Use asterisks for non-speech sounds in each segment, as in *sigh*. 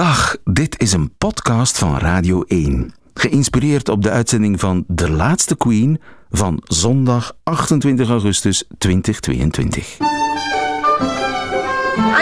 Dag, dit is een podcast van Radio 1. Geïnspireerd op de uitzending van De Laatste Queen van zondag 28 augustus 2022. I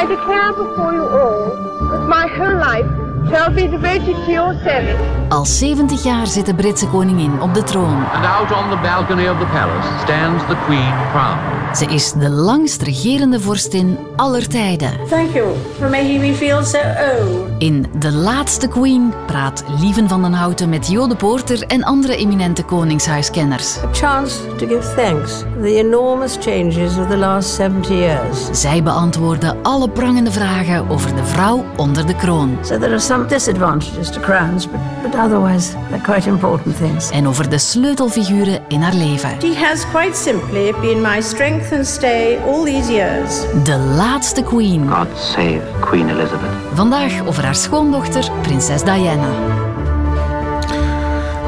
declare before you all my whole life devoted to your service. Al 70 jaar zit de Britse koningin op de troon. And out on the balcony of the palace stands the Queen crowned. Ze is de langst regerende vorstin aller tijden. Thank you for making me feel so old. In De Laatste Queen praat Lieven van den Houten met Jo de Poorter en andere eminente koningshuiskenners. A chance to give thanks for the enormous changes of the last 70 years. Zij beantwoorden alle prangende vragen over de vrouw onder de kroon. So there are some disadvantages to crowns, but, but otherwise they're quite important things. En over de sleutelfiguren in haar leven. She has quite simply been my strength and stay all these years. De Laatste Queen. God save Queen Elizabeth. Vandaag over haar schoondochter, prinses Diana.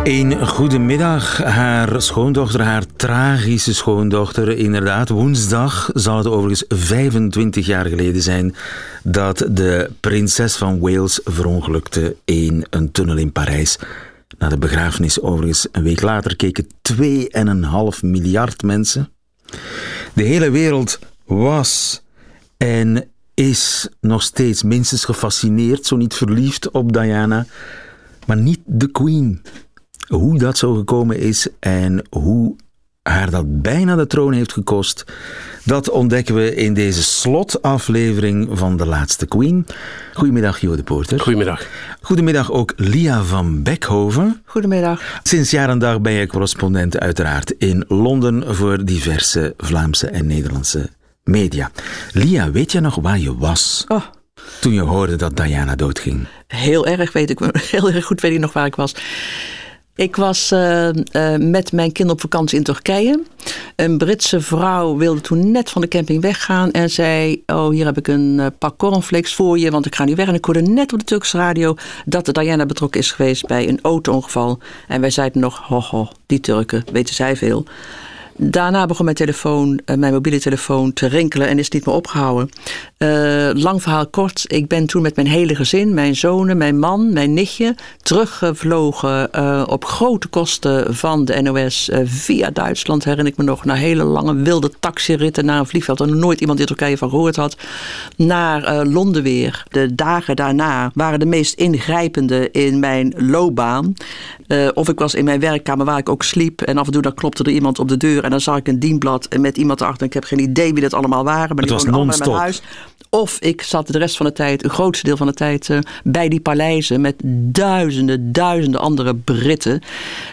Een goedemiddag, haar schoondochter, haar tragische schoondochter. Inderdaad, woensdag zal het overigens 25 jaar geleden zijn dat de prinses van Wales verongelukte in een tunnel in Parijs. Na de begrafenis overigens een week later keken 2,5 miljard mensen. De hele wereld was en is nog steeds minstens gefascineerd, zo niet verliefd op Diana, maar niet de Queen. Hoe dat zo gekomen is en hoe haar dat bijna de troon heeft gekost, dat ontdekken we in deze slotaflevering van De Laatste Queen. Goedemiddag, Jo de Poorter. Goedemiddag. Goedemiddag ook Lia van Beckhoven. Goedemiddag. Sinds jaar en dag ben je correspondent uiteraard in Londen voor diverse Vlaamse en Nederlandse media. Lia, weet je nog waar je was Oh, toen je hoorde dat Diana doodging? heel erg weet ik, *laughs* heel erg goed weet ik nog waar ik was. Ik was eh, eh, met mijn kind op vakantie in Turkije. Een Britse vrouw wilde toen net van de camping weggaan en zei: Oh, hier heb ik een eh, pak cornflakes voor je, want ik ga nu weg. En ik hoorde net op de Turkse radio dat de Diana betrokken is geweest bij een auto-ongeval. En wij zeiden nog: Ho, ho, die Turken, weten zij veel. Daarna begon mijn telefoon, eh, mijn mobiele telefoon, te rinkelen en is niet meer opgehouden. Eh, lang verhaal kort, ik ben toen met mijn hele gezin, mijn zonen, mijn man, mijn nichtje, teruggevlogen eh, op grote kosten van de NOS via Duitsland, herinner ik me nog, naar hele lange wilde taxiritten naar een vliegveld waar nooit iemand in Turkije van gehoord had, naar Londen weer. De dagen daarna waren de meest ingrijpende in mijn loopbaan. Eh, of ik was in mijn werkkamer waar ik ook sliep en af en toe dan klopte er iemand op de deur en dan zag ik een dienblad met iemand erachter. Ik heb geen idee wie dat allemaal waren, maar Het die was allemaal in mijn huis. Of ik zat de rest van de tijd, een grootste deel van de tijd, eh, bij die paleizen met duizenden, duizenden andere Britten.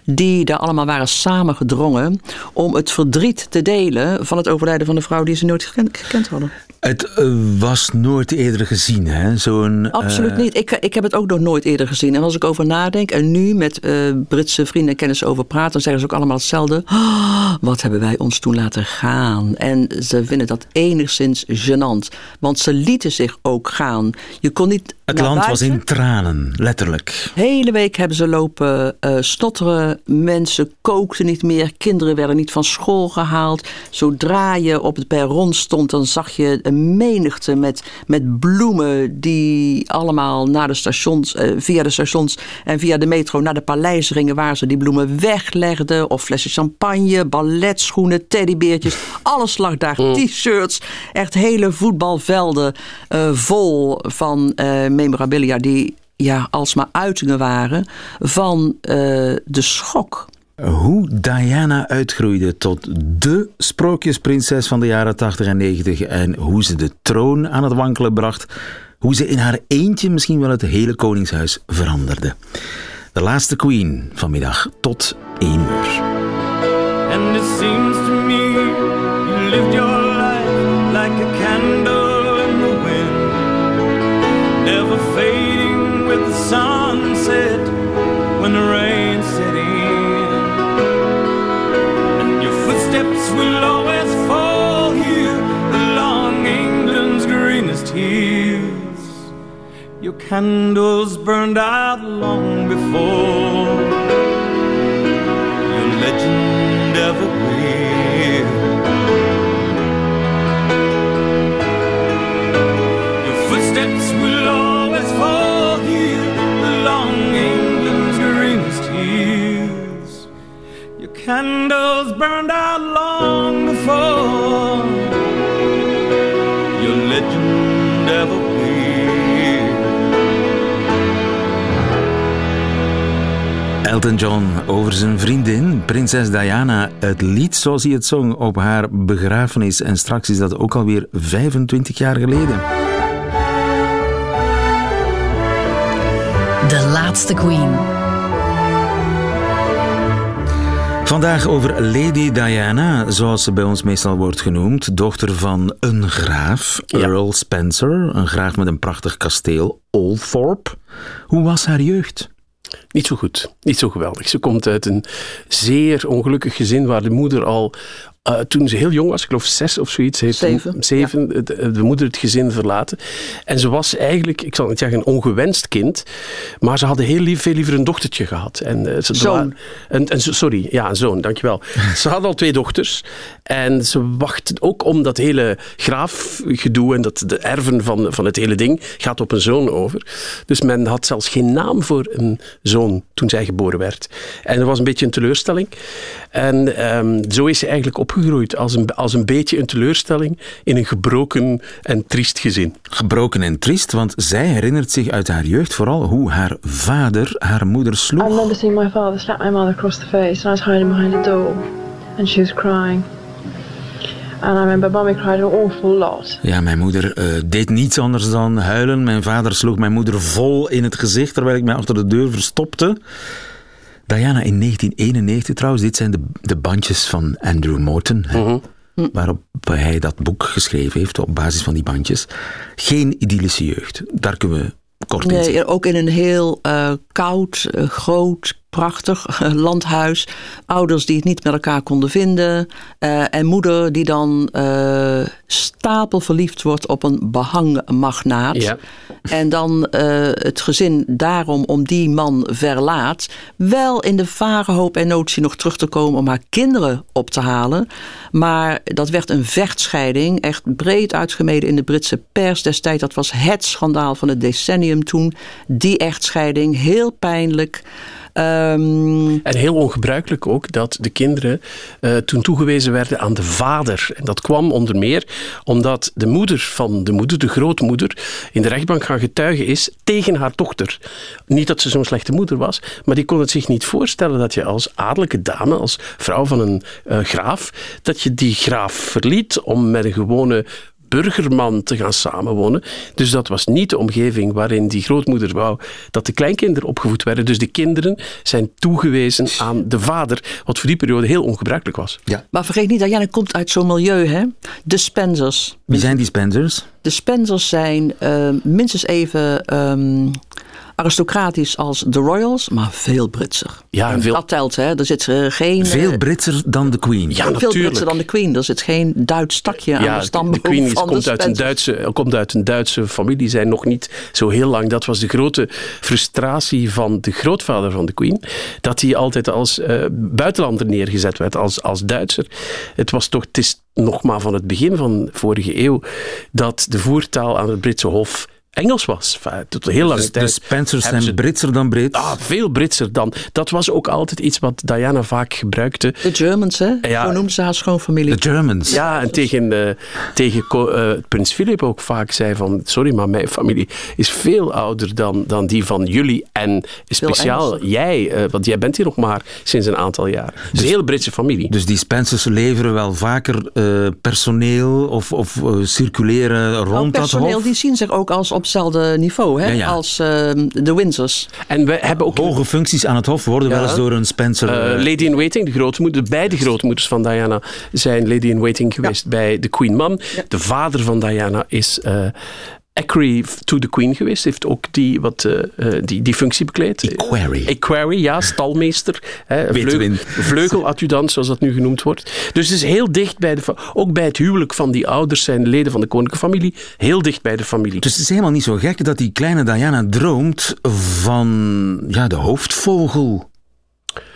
Die daar allemaal waren samengedrongen om het verdriet te delen van het overlijden van de vrouw die ze nooit gekend, gekend hadden. Het eh, was nooit eerder gezien, hè? Zo'n. Absoluut eh, niet. Ik, ik heb het ook nog nooit eerder gezien. En als ik over nadenk en nu met eh, Britse vrienden en kennissen over praat, dan zeggen ze ook allemaal hetzelfde. "Ah, wat hebben wij ons toen laten gaan? En ze vinden dat enigszins gênant. Want ze lieten zich ook gaan. Je kon niet. Het land was in tranen, letterlijk. Hele week hebben ze lopen stotteren. Mensen kookten niet meer. Kinderen werden niet van school gehaald. Zodra je op het perron stond, dan zag je een menigte met, met bloemen die allemaal naar de stations, eh, via de stations en via de metro naar de paleis gingen waar ze die bloemen weglegden. Of flessen champagne, balletschoenen, teddybeertjes. Alles lag daar. T-shirts. Echt hele voetbalvelden eh, vol van eh, memorabilia die ja, alsmaar uitingen waren van de schok. Hoe Diana uitgroeide tot de sprookjesprinses van de jaren 80 en 90 en hoe ze de troon aan het wankelen bracht, hoe ze in haar eentje misschien wel het hele koningshuis veranderde. De laatste queen vanmiddag tot 1 uur. will always fall here along England's greenest hills. Your candles burned out long before your legend ever will. Your footsteps will always fall here along England's greenest hills. Your candles burned out. Elton John over zijn vriendin, prinses Diana. Het lied zoals hij het zong op haar begrafenis. En straks is dat ook alweer 25 jaar geleden. De laatste Queen. Vandaag over Lady Diana, zoals ze bij ons meestal wordt genoemd. Dochter van een graaf, Earl Spencer. Een graaf met een prachtig kasteel, Althorp. Hoe was haar jeugd? Niet zo goed, niet zo geweldig. Ze komt uit een zeer ongelukkig gezin waar de moeder al uh, toen ze heel jong was, ik geloof zes of zoiets, heeft zeven, zeven ja. de, de, moeder het gezin verlaten. En ze was eigenlijk, ik zal niet zeggen een ongewenst kind, maar ze hadden heel lief, veel liever een dochtertje gehad. En, uh, ze zoon. Een, sorry, ja, een zoon, dankjewel. *laughs* ze had al twee dochters en ze wachten ook om dat hele graafgedoe en dat de erven van, van het hele ding gaat op een zoon over. Dus men had zelfs geen naam voor een zoon toen zij geboren werd. En dat was een beetje een teleurstelling. En um, zo is ze eigenlijk opgegroeid als een, als een beetje een teleurstelling in een gebroken en triest gezin. Gebroken en triest, want zij herinnert zich uit haar jeugd vooral hoe haar vader haar moeder sloeg. I remember seeing my father slap my mother across the face and I was hiding behind a door and she was crying. And I remember mommy cried an awful lot. Ja, mijn moeder uh, deed niets anders dan huilen. Mijn vader sloeg mijn moeder vol in het gezicht terwijl ik mij achter de deur verstopte. Diana in 1991 trouwens, dit zijn de, de bandjes van Andrew Morton, mm -hmm. waarop hij dat boek geschreven heeft op basis van die bandjes. Geen idyllische jeugd, daar kunnen we kort in nee, Ook in een heel uh, koud, uh, groot, prachtig *laughs* uh, landhuis. Ouders die het niet met elkaar konden vinden. en moeder die dan stapelverliefd wordt op een behangmagnaat. Ja. En dan het gezin daarom om die man verlaat. Wel in de vage hoop en notie nog terug te komen om haar kinderen op te halen. Maar dat werd een vechtscheiding. Echt breed uitgemeden in de Britse pers destijds. Dat was het schandaal van het decennium toen. Die echtscheiding, heel pijnlijk. Um... En heel ongebruikelijk ook dat de kinderen uh, toen toegewezen werden aan de vader. En dat kwam onder meer omdat de moeder van de moeder, de grootmoeder, in de rechtbank gaan getuigen is tegen haar dochter. Niet dat ze zo'n slechte moeder was, maar die kon het zich niet voorstellen dat je als adellijke dame, als vrouw van een uh, graaf, dat je die graaf verliet om met een gewone burgerman te gaan samenwonen. Dus dat was niet de omgeving waarin die grootmoeder wou dat de kleinkinderen opgevoed werden. Dus de kinderen zijn toegewezen aan de vader, wat voor die periode heel ongebruikelijk was. Ja. Maar vergeet niet dat Janne komt uit zo'n milieu, hè? De Spencers. Wie zijn die Spencers? De Spencers zijn uh, minstens even um, aristocratisch als de Royals, maar veel Britser. Ja, en veel... Dat telt, hè. Er zit uh, geen... Veel Britser dan de Queen. Ja, veel natuurlijk. Britser dan de Queen. Er zit geen Duits takje ja, aan de stamboom de Queen is, van komt, de uit een Duitse, komt uit een Duitse familie, zijn nog niet zo heel lang. Dat was de grote frustratie van de grootvader van de Queen, dat hij altijd als uh, buitenlander neergezet werd, als, als Duitser. Het was toch, het is nog maar van het begin van de vorige eeuw, dat de voertaal aan het Britse Hof Engels was. Enfin, tot heel lange dus tijd. De Spencers zijn ze... Britser dan Brits? Ah, veel Britser dan. Dat was ook altijd iets wat Diana vaak gebruikte. De Germans, hè? Ja. Zo noemde ze haar schoonfamilie. De Germans. Ja, en tegen, uh, tegen uh, prins Philip ook vaak zei van... Sorry, maar mijn familie is veel ouder dan, dan die van jullie. En speciaal jij, uh, want jij bent hier nog maar sinds een aantal jaar. Dus, dus een hele Britse familie. Dus die Spencers leveren wel vaker personeel of, of circuleren rond dat personeel, hof? die zien zich ook als op hetzelfde niveau hè, ja, ja. als uh, de Windsors. En we hebben ook hoge functies aan het hof worden ja. wel eens door een Spencer. Uh, lady in waiting, de grootmoeder, beide grootmoeders van Diana zijn lady in waiting geweest bij de Queen Mum. De vader van Diana is uh, Equerry to the Queen geweest. Heeft ook die, wat, uh, uh, die, die functie bekleed. Equerry. Equerry, ja, stalmeester. Hè, vleugel, vleugeladjudant, zoals dat nu genoemd wordt. Dus het is heel dicht bij de... Ook bij het huwelijk van die ouders zijn leden van de koninklijke familie. Heel dicht bij de familie. Dus het is helemaal niet zo gek dat die kleine Diana droomt van ja, de hoofdvogel.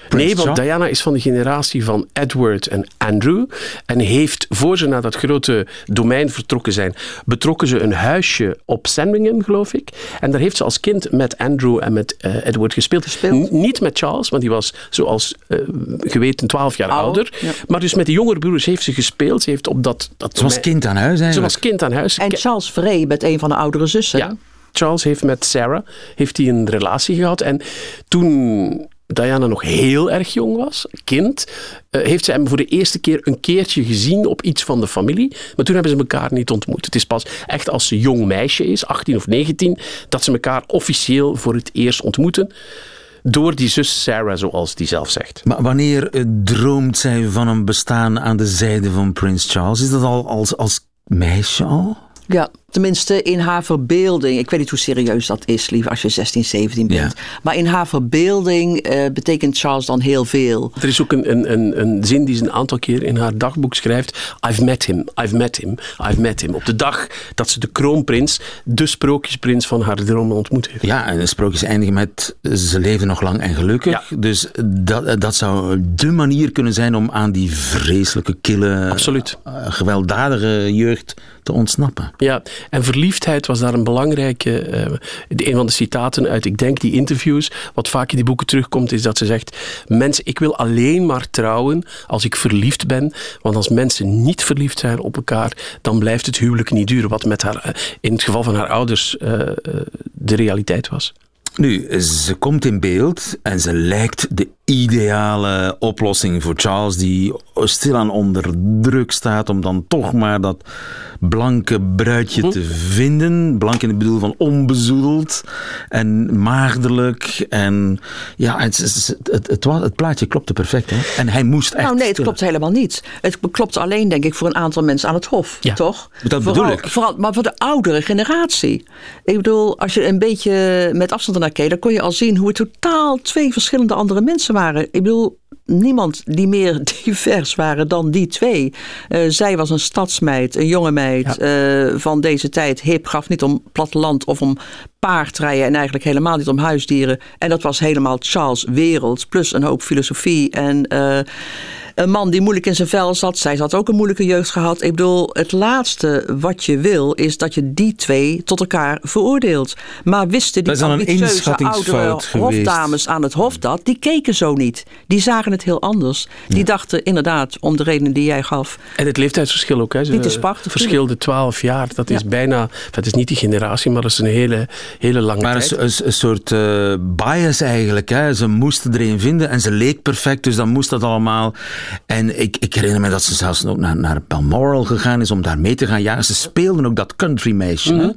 Nee, want Diana is van de generatie van Edward en Andrew. En heeft, voor ze naar dat grote domein vertrokken zijn, betrokken ze een huisje op Sandringham, geloof ik. En daar heeft ze als kind met Andrew en met uh, Edward gespeeld. gespeeld. Niet met Charles, want die was zoals uh, geweten 12 jaar ouder. ouder. Ja. Maar dus met de jongere broers heeft ze gespeeld. Ze heeft op dat... dat ze was kind aan huis eigenlijk. Ze was kind aan huis. En Charles Frey met een van de oudere zussen. Ja. Charles heeft met Sarah heeft hij een relatie gehad. En toen Diana nog heel erg jong was, kind, eh, heeft ze hem voor de eerste keer een keertje gezien op iets van de familie. Maar toen hebben ze elkaar niet ontmoet. Het is pas echt als ze jong meisje is, 18 of 19, dat ze elkaar officieel voor het eerst ontmoeten. Door die zus Sarah, zoals die zelf zegt. Maar wanneer eh, droomt zij van een bestaan aan de zijde van Prins Charles? Is dat al als, als meisje al? Ja, tenminste in haar verbeelding. Ik weet niet hoe serieus dat is, lief, als je 16, 17 bent. Maar in haar verbeelding eh, betekent Charles dan heel veel. Er is ook een, een, een, een zin die ze een aantal keer in haar dagboek schrijft. I've met him, I've met him, I've met him. Op de dag dat ze de kroonprins, de sprookjesprins van haar dromen ontmoet heeft. Ja, en de sprookjes eindigen met ze leven nog lang en gelukkig. Dus dat, dat zou de manier kunnen zijn om aan die vreselijke, kille, Absoluut. eh, gewelddadige jeugd te ontsnappen. Ja, en verliefdheid was daar een belangrijke. eh, een van de citaten uit, ik denk, die interviews. Wat vaak in die boeken terugkomt, is dat ze zegt: Mensen, ik wil alleen maar trouwen als ik verliefd ben. Want als mensen niet verliefd zijn op elkaar, dan blijft het huwelijk niet duren. Wat met haar, eh, in het geval van haar ouders eh, de realiteit was. Nu, ze komt in beeld en ze lijkt de ideale oplossing voor Charles, die stilaan onder druk staat om dan toch maar dat blanke bruidje te vinden. Blank in het bedoel van onbezoedeld en maagdelijk. En ja, het, het, het, het, wa- het plaatje klopte perfect. Hè? En hij moest echt. Nou nee, het stillen. klopt helemaal niet. Het klopt alleen, denk ik, voor een aantal mensen aan het hof. Toch? Dat vooral, bedoel ik. Vooral, maar voor de oudere generatie. Ik bedoel, als je een beetje met afstand dan kon je al zien hoe het totaal twee verschillende andere mensen waren. Ik bedoel, niemand die meer *laughs* divers waren dan die twee. Eh, zij was een stadsmeid, een jonge meid eh, van deze tijd. Hip gaf niet om platteland of om paardrijden en eigenlijk helemaal niet om huisdieren. En dat was helemaal Charles' wereld, plus een hoop filosofie en... eh, een man die moeilijk in zijn vel zat. Zij had ook een moeilijke jeugd gehad. Ik bedoel, het laatste wat je wil is dat je die twee tot elkaar veroordeelt. Maar wisten die Dat is dan een ambitieuze oudere hofdames aan het hof dat? Die keken zo niet. Die zagen het heel anders. Die dachten inderdaad, om de redenen die jij gaf. En het leeftijdsverschil ook. Hè. Ze Dit is prachtig, verschilde 12 jaar. Dat is bijna. Het is niet die generatie, maar dat is een hele, hele lange Maar tijd. een, een, een soort eh, bias eigenlijk. Hè. Ze moesten er een vinden en ze leek perfect, dus dan moest dat allemaal. En ik, ik herinner me dat ze zelfs ook naar, naar Balmoral gegaan is om daar mee te gaan. Ja, ze speelden ook dat country meisje. Mhm.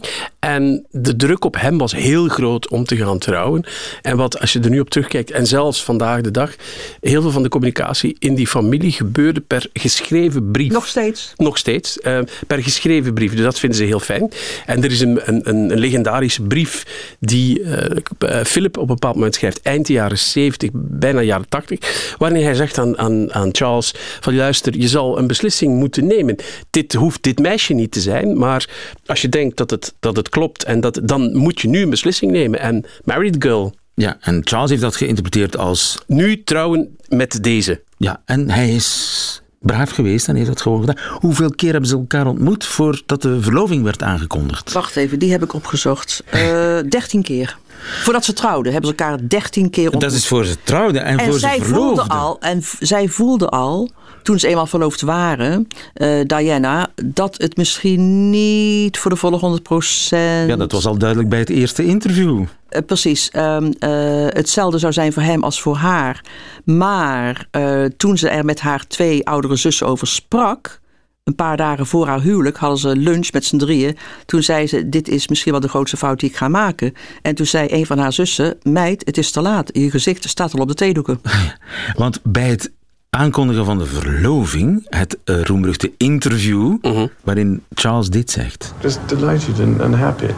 En de druk op hem was heel groot om te gaan trouwen. En wat, als je er nu op terugkijkt, en zelfs vandaag de dag, heel veel van de communicatie in die familie gebeurde per geschreven brief. Nog steeds? Nog steeds, eh, per geschreven brief. Dus dat vinden ze heel fijn. En er is een, een, een legendarische brief die eh, eh, Philip op een bepaald moment schrijft, eind de jaren 70, bijna jaren 80, waarin hij zegt aan, aan, aan Charles van luister, je zal een beslissing moeten nemen. Dit hoeft dit meisje niet te zijn, maar als je denkt dat het, dat het klopt, en dat, dan moet je nu een beslissing nemen. En marry the girl. Ja, en Charles heeft dat geïnterpreteerd als... Nu trouwen met deze. Ja, en hij is braaf geweest en heeft dat gewoon gedaan. Hoeveel keer hebben ze elkaar ontmoet voordat de verloving werd aangekondigd? Wacht even, die heb ik opgezocht. Eh *laughs* 13 keer. Voordat ze trouwden, hebben ze elkaar 13 keer ontmoet. Dat is voor ze trouwden en, En voor zij ze voelde verloofden. al, en zij voelde al, toen ze eenmaal verloofd waren, eh, Diana, dat het misschien niet voor de volle 100 procent. Ja, dat was al duidelijk bij het eerste interview. Eh, precies. ehm, eh, hetzelfde zou zijn voor hem als voor haar. Maar toen ze er met haar twee oudere zussen over sprak. Een paar dagen voor haar huwelijk hadden ze lunch met z'n drieën. Toen zei ze: Dit is misschien wel de grootste fout die ik ga maken. En toen zei een van haar zussen: Meid, het is te laat. Je gezicht staat al op de theedoeken. *laughs* Want bij het aankondigen van de verloving, het uh, roemruchte interview, waarin Charles dit zegt. Just delighted and, and happy.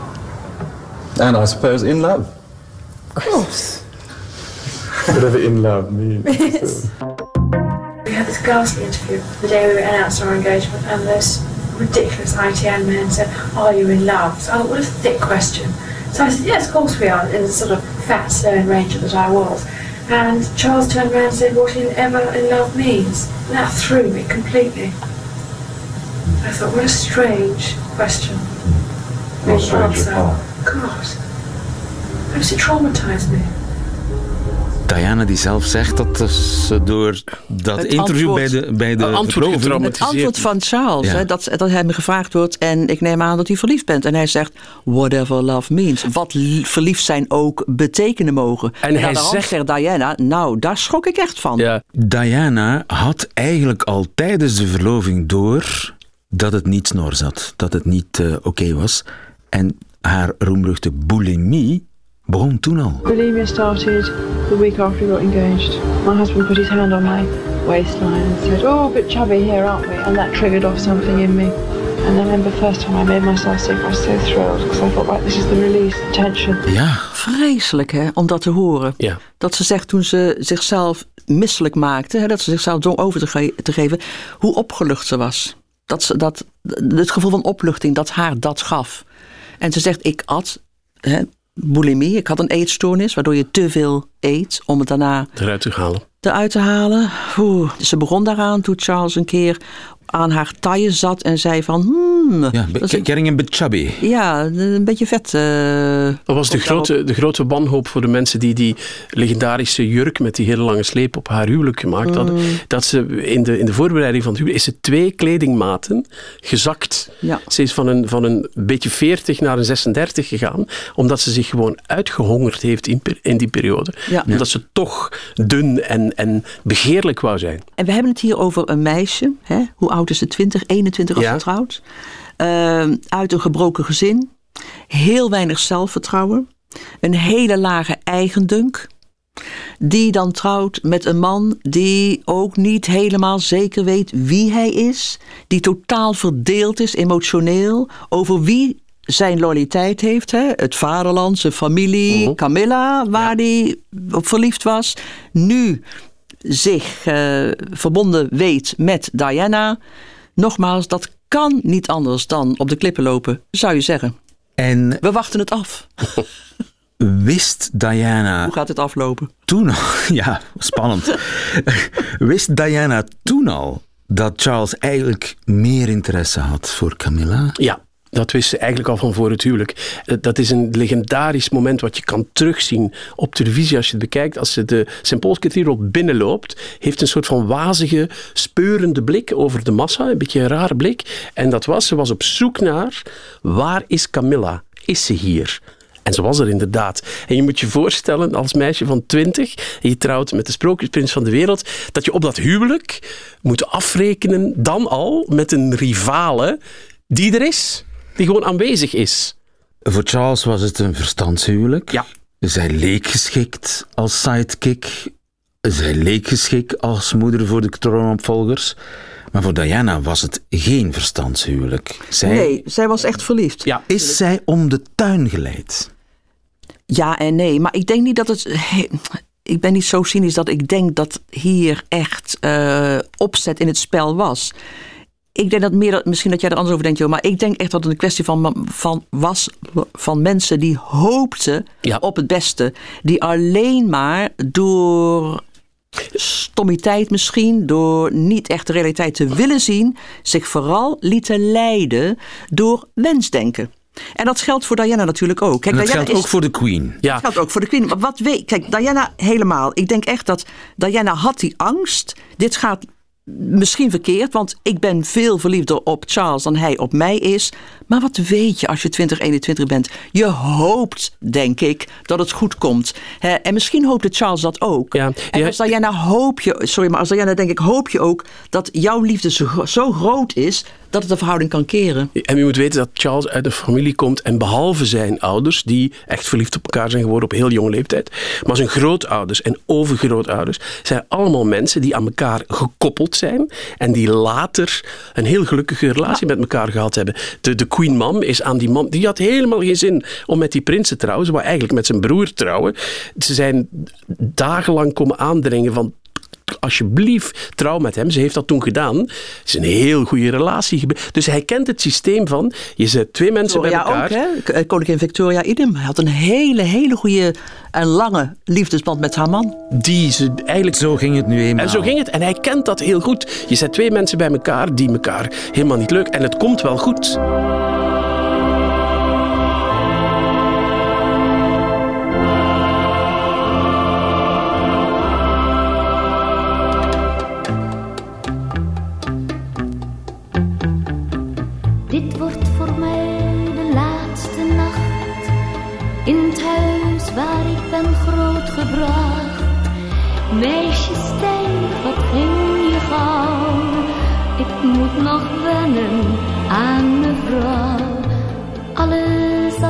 And I suppose in love. Of course. Whatever in love means. *laughs* We had this ghastly interview the day we announced our engagement, and this ridiculous ITN man said, Are you in love? So I thought, What a thick question. So I said, Yes, of course we are, in the sort of fat, stern ranger that I was. And Charles turned around and said, What in ever in love means. And that threw me completely. I thought, What a strange question. What to strange answer. God. How does it traumatise me? Diana die zelf zegt dat ze door dat Het interview antwoord- bij de, bij de antwoord. Het antwoord van Charles, Ja. hè, dat, dat hem gevraagd wordt en ik neem aan dat u verliefd bent. En hij zegt, whatever love means. Wat li- verliefd zijn ook betekenen mogen. En hij hand zegt- zegt Diana, nou daar schrok ik echt van. Ja. Diana had eigenlijk al tijdens de verloving door dat het niet snor zat, dat het niet eh, oké was. En haar roemruchte bulimie begon toen al. Bulimia started the week after we got engaged. My husband put his hand on my waistline and said, Oh, a bit chubby here, aren't we? And that triggered off something in me. And I remember the first time I made myself sick, I was so thrilled because I thought, right, this is the release, the tension. Ja, Vreselijk hè, om dat te horen. Ja. Dat ze zegt toen ze zichzelf misselijk maakte, hè, dat ze zichzelf dwong over te, ge- te geven, hoe opgelucht ze was. Dat ze, dat, het gevoel van opluchting dat haar dat gaf. En ze zegt, ik at hè, bulimie, ik had een eetstoornis, waardoor je te veel eet om het daarna Eruit te halen. eruit te halen. Oeh, ze begon daaraan toen Charles een keer aan haar taille zat en zei van... Hmm, ja dat is een- getting a bit chubby. ja, een beetje vet. eh, Dat was de grote, de grote wanhoop voor de mensen die die legendarische jurk met die hele lange sleep op haar huwelijk gemaakt hadden. Mm. Dat ze in de, in de voorbereiding van het huwelijk is ze twee kledingmaten gezakt. Ja. Ze is van een, van een beetje 40 naar een 36 gegaan, omdat ze zich gewoon uitgehongerd heeft in, per- in die periode. Ja. Omdat ze toch dun en, en begeerlijk wou zijn. En we hebben het hier over een meisje. Hè? Hoe oud is ze? 20, 21 als Ja. getrouwd. Ehm, uit een gebroken gezin. Heel weinig zelfvertrouwen. Een hele lage eigendunk. Die dan trouwt met een man die ook niet helemaal zeker weet wie hij is. Die totaal verdeeld is emotioneel over wie zijn loyaliteit heeft. Hè? Het vaderland, zijn familie, Camilla, waar hij op verliefd was. Nu zich eh, verbonden weet met Diana. Nogmaals, dat kan niet anders dan op de klippen lopen, zou je zeggen. En We wachten het af. *laughs* wist Diana Hoe gaat het aflopen? toen al, *laughs* ja, spannend. *laughs* wist Diana toen al dat Charles eigenlijk meer interesse had voor Camilla? Ja, dat wist ze eigenlijk al van voor het huwelijk. Eh, Dat is een legendarisch moment wat je kan terugzien op televisie als je het bekijkt. Als ze de St. Paul's Cathedral binnenloopt, heeft een soort van wazige, speurende blik over de massa. Een beetje een rare blik. En dat was, ze was op zoek naar, waar is Camilla? Is ze hier? En ze was er inderdaad. En je moet je voorstellen, als meisje van 20, en je trouwt met de sprookjesprins van de wereld, dat je op dat huwelijk moet afrekenen, dan al, met een rivale die er is. Die gewoon aanwezig is. Voor Charles was het een verstandshuwelijk. Ja. Zij leek geschikt als sidekick. Zij leek geschikt als moeder voor de troonopvolgers. Maar voor Diana was het geen verstandshuwelijk. Zij, Nee, zij was echt verliefd. Ja. Is zij om de tuin geleid? Ja en nee, maar ik denk niet dat het. he- Ik ben niet zo cynisch dat ik denk dat hier echt eh, opzet in het spel was. Ik denk dat meer, dat, misschien dat jij er anders over denkt, joh, maar ik denk echt dat het een kwestie van, van was van mensen die hoopten Ja. op het beste. Die alleen maar door stommiteit misschien, door niet echt de realiteit te willen zien, zich vooral lieten leiden door wensdenken. En dat geldt voor Diana natuurlijk ook. Kijk, En dat Diana geldt is- ook voor de Queen. Ja. dat geldt ook voor de Queen. Maar wat weet, kijk, Diana helemaal. Ik denk echt dat Diana had die angst. Dit gaat misschien verkeerd, want ik ben veel verliefder op Charles dan hij op mij is. Maar wat weet je als je 2021 bent? Je hoopt, denk ik, dat het goed komt. En misschien hoopte Charles dat ook. Ja, En ja. als Diana hoop je, sorry, maar als Diana denk ik hoop je ook dat jouw liefde zo groot is dat het de verhouding kan keren. En je moet weten dat Charles uit een familie komt en behalve zijn ouders, die echt verliefd op elkaar zijn geworden op heel jonge leeftijd, maar zijn grootouders en overgrootouders zijn allemaal mensen die aan elkaar gekoppeld zijn en die later een heel gelukkige relatie met elkaar gehad hebben. De, de Queen Mom is aan die man, die had helemaal geen zin om met die prins te trouwen, wou eigenlijk met zijn broer trouwen. Ze zijn dagenlang komen aandringen van alsjeblieft trouw met hem. Ze heeft dat toen gedaan. Het is een heel goede relatie. Dus hij kent het systeem van, je zet twee mensen bij elkaar. ook, hè? K- Koningin Victoria idem. Hij had een hele, hele goede en lange liefdesband met haar man. Die ze eigenlijk... Zo ging het nu eenmaal. En zo ging het. En hij kent dat heel goed. Je zet twee mensen bij elkaar die elkaar helemaal niet leuk. En het komt wel goed. Dit wordt voor mij de laatste nacht in het huis waar ik ben grootgebracht. Meisje stijf, wat in je gauw? Ik moet nog wennen aan mevrouw. Alles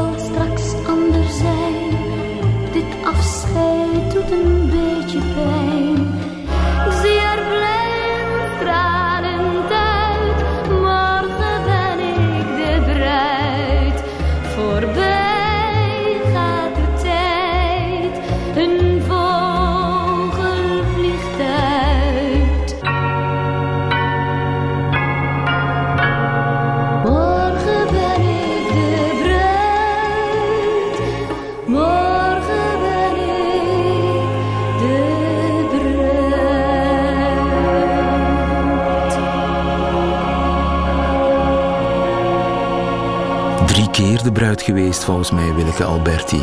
geweest, volgens mij, Willeke Alberti.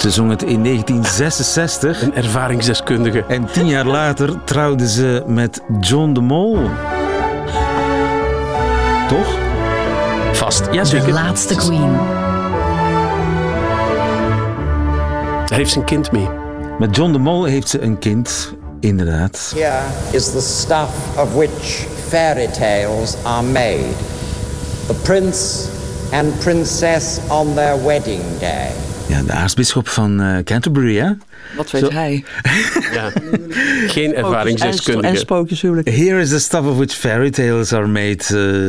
Ze zong het in 1966. Een ervaringsdeskundige. En tien jaar later trouwde ze met John de Mol. Toch? Vast, ja zeker. De laatste queen. Daar heeft ze een kind mee. Met John de Mol heeft ze een kind, inderdaad. Here is the stuff of which fairy tales are made. The prince and princess on their wedding day. Ja, de aartsbisschop van eh, Canterbury, hè? Wat weet Zo- hij? Ja. Geen ervaringsdeskundige. En sprookjeshuwelijk. Here is the stuff of which fairy tales are made.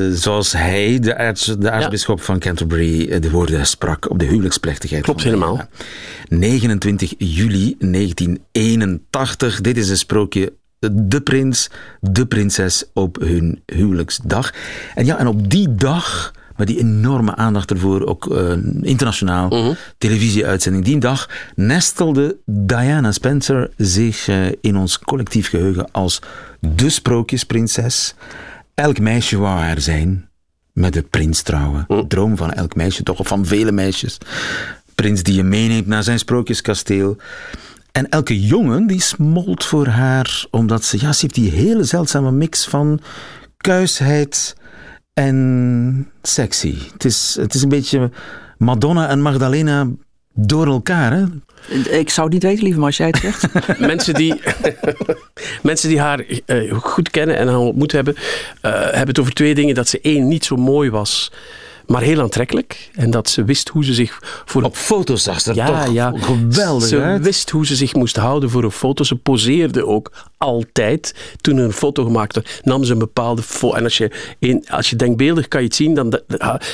eh, zoals hij, de, aarts, de aartsbisschop van Canterbury, eh, de woorden sprak op de huwelijksplechtigheid. Klopt van helemaal. Diana. 29 juli 1981. Dit is een sprookje. De prins, de prinses op hun huwelijksdag. En ja, en op die dag, met die enorme aandacht ervoor, ook eh, internationaal, televisieuitzending, die dag nestelde Diana Spencer zich eh, in ons collectief geheugen als de sprookjesprinses. Elk meisje wou er zijn, met de prins trouwen. Droom van elk meisje, toch, of van vele meisjes. Prins die je meeneemt naar zijn sprookjeskasteel. En elke jongen die smolt voor haar, omdat ze, ja, ze heeft die hele zeldzame mix van kuisheid en sexy. Het is, het is een beetje Madonna en Magdalena door elkaar, hè? Ik zou het niet weten, lieve, maar als jij het zegt. *laughs* mensen, die, *laughs* mensen die haar eh, goed kennen en haar ontmoet hebben, eh, hebben het over twee dingen. Dat ze één, niet zo mooi was, maar heel aantrekkelijk. En dat ze wist hoe ze zich voor... Op foto's zag ze er ja, toch ja. geweldig Ze uit. wist hoe ze zich moest houden voor een foto. Ze poseerde ook altijd. Toen een foto gemaakt werd, nam ze een bepaalde foto. En als je, in, als je denkbeeldig kan je het zien, dan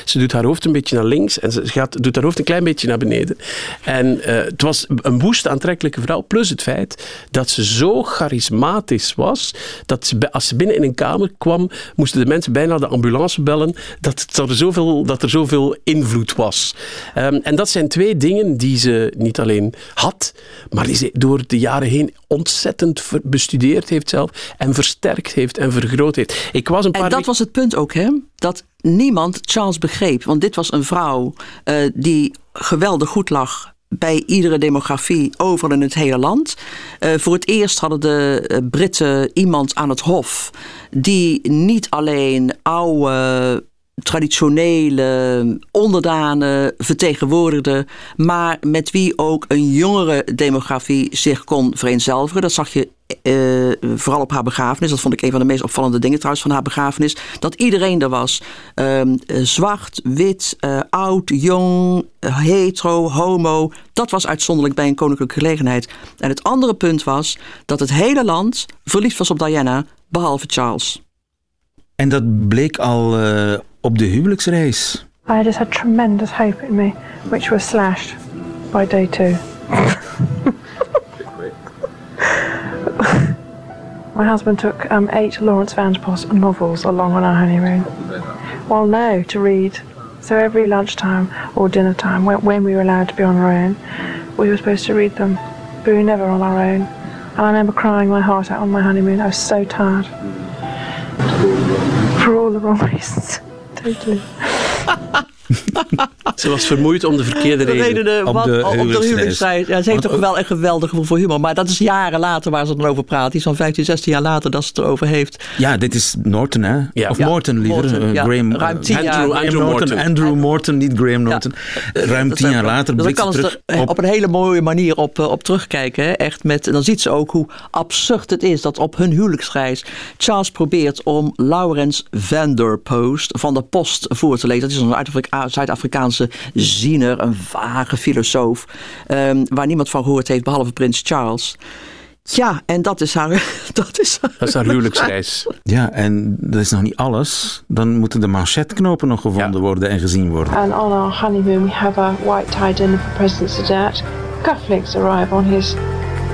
ze doet haar hoofd een beetje naar links en ze gaat, doet haar hoofd een klein beetje naar beneden. En eh, het was een woest aantrekkelijke vrouw. Plus het feit dat ze zo charismatisch was, dat als ze binnen in een kamer kwam, moesten de mensen bijna de ambulance bellen, dat, dat, er, zoveel, dat er zoveel invloed was. Ehm, en dat zijn twee dingen die ze niet alleen had, maar die ze door de jaren heen ontzettend bestudeerd heeft zelf en versterkt heeft en vergroot heeft. Ik was een paar En dat was het punt ook, hè? Dat niemand Charles begreep. Want dit was een vrouw eh, die geweldig goed lag bij iedere demografie overal in het hele land. Eh, voor het eerst hadden de eh, Britten iemand aan het hof die niet alleen oude traditionele onderdanen vertegenwoordigde, maar met wie ook een jongere demografie zich kon vereenzelvigen. Dat zag je eh, vooral op haar begrafenis. Dat vond ik een van de meest opvallende dingen trouwens van haar begrafenis. Dat iedereen er was. Ehm, eh, zwart, wit, eh, oud, jong, hetero, homo. Dat was uitzonderlijk bij een koninklijke gelegenheid. En het andere punt was dat het hele land verliefd was op Diana, behalve Charles. En dat bleek al eh, op de huwelijksreis. I just had tremendous hope in me, which was slashed by day two. *laughs* My husband took um, eight Lawrence Vanderpost novels along on our honeymoon. Well, no, to read. So every lunchtime or dinner time, when, when we were allowed to be on our own, we were supposed to read them. But we were never on our own. And I remember crying my heart out on my honeymoon. I was so tired. For all the wrong reasons. Totally. *laughs* *laughs* Ze was vermoeid om de verkeerde reden. redenen Op wat- de op de huwelijksreis. Ja, ze heeft toch wel een geweldig gevoel voor humor. Maar dat is jaren later waar ze dan over praat. Die is van 15, 16 jaar later dat ze het erover heeft. Ja, dit is Norton, hè? Ja. Of Ja, Morton liever. Morton, Eh, ja. Graham, Ruim tien eh, jaar. Andrew Norton. Morton. Andrew Morton, niet Graham Norton. Eh, Ruim Dat tien jaar later Dus kan ze terug er op... op een hele mooie manier op, eh, op terugkijken. Hè? Echt met, dan ziet ze ook hoe absurd het is dat op hun huwelijksreis Charles probeert om Laurens van der Post van de Post voor te lezen. Dat is een Zuid-Afrika- Zuid-Afrikaanse ziener, een vage filosoof, ehm, waar niemand van gehoord heeft behalve prins Charles. Ja, en dat is haar. *laughs* Dat is haar, Dat is haar huwelijksreis. Ja, en dat is nog niet alles. Dan moeten de manchetknopen nog gevonden worden en gezien worden. And on our honeymoon, we have a white tie dinner for President Sadat. Cufflinks arrive on his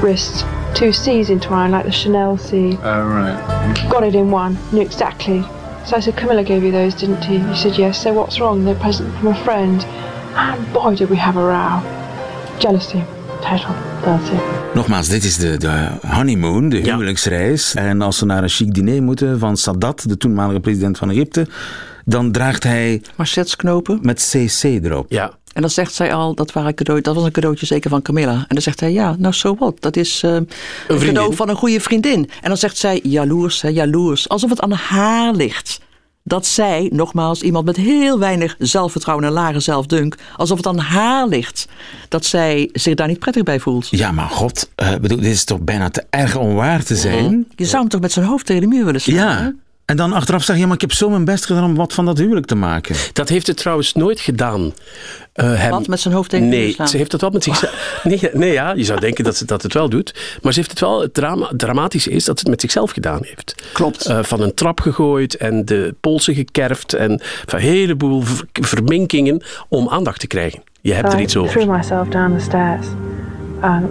wrist. Two C's entwined, like the Chanel C. Oh, right. Got it in one, knew exactly. So I said, Camilla gave you those, didn't he? He said, yes. So what's wrong? They're present from a friend. And boy, did we have a row. Jealousy. Total. That's it. Nogmaals, dit is de, de honeymoon, de huwelijksreis. En als ze naar een chic diner moeten van Sadat, de toenmalige president van Egypte, dan draagt hij Marchetsknopen. met CC erop. Ja. En dan zegt zij al, dat, waren cadeau, dat was een cadeautje zeker van Camilla. En dan zegt hij, ja, nou so what. Dat is eh, een cadeau van een goede vriendin. En dan zegt zij, jaloers, hè, jaloers. Alsof het aan haar ligt. Dat zij, nogmaals, iemand met heel weinig zelfvertrouwen en lage zelfdunk. Alsof het aan haar ligt. Dat zij zich daar niet prettig bij voelt. Ja, maar god, eh, bedoel, dit is toch bijna te erg om waar te zijn? Je zou hem toch met zijn hoofd tegen de muur willen slaan? hè? En dan achteraf zeg je, ja, maar ik heb zo mijn best gedaan om wat van dat huwelijk te maken. Dat heeft het trouwens nooit gedaan. Eh, hem- Wat, met zijn hoofd tegen de muur Nee, ze heeft het wel met zichzelf. *laughs* Nee, nee, ja, je zou denken dat ze dat het wel doet. Maar ze heeft het wel. Het drama, dramatische is dat ze het met zichzelf gedaan heeft. Klopt. Eh, van een trap gegooid en de polsen gekerfd. En van een heleboel ver- verminkingen om aandacht te krijgen. Je hebt er I iets threw over. myself down the stairs. Um,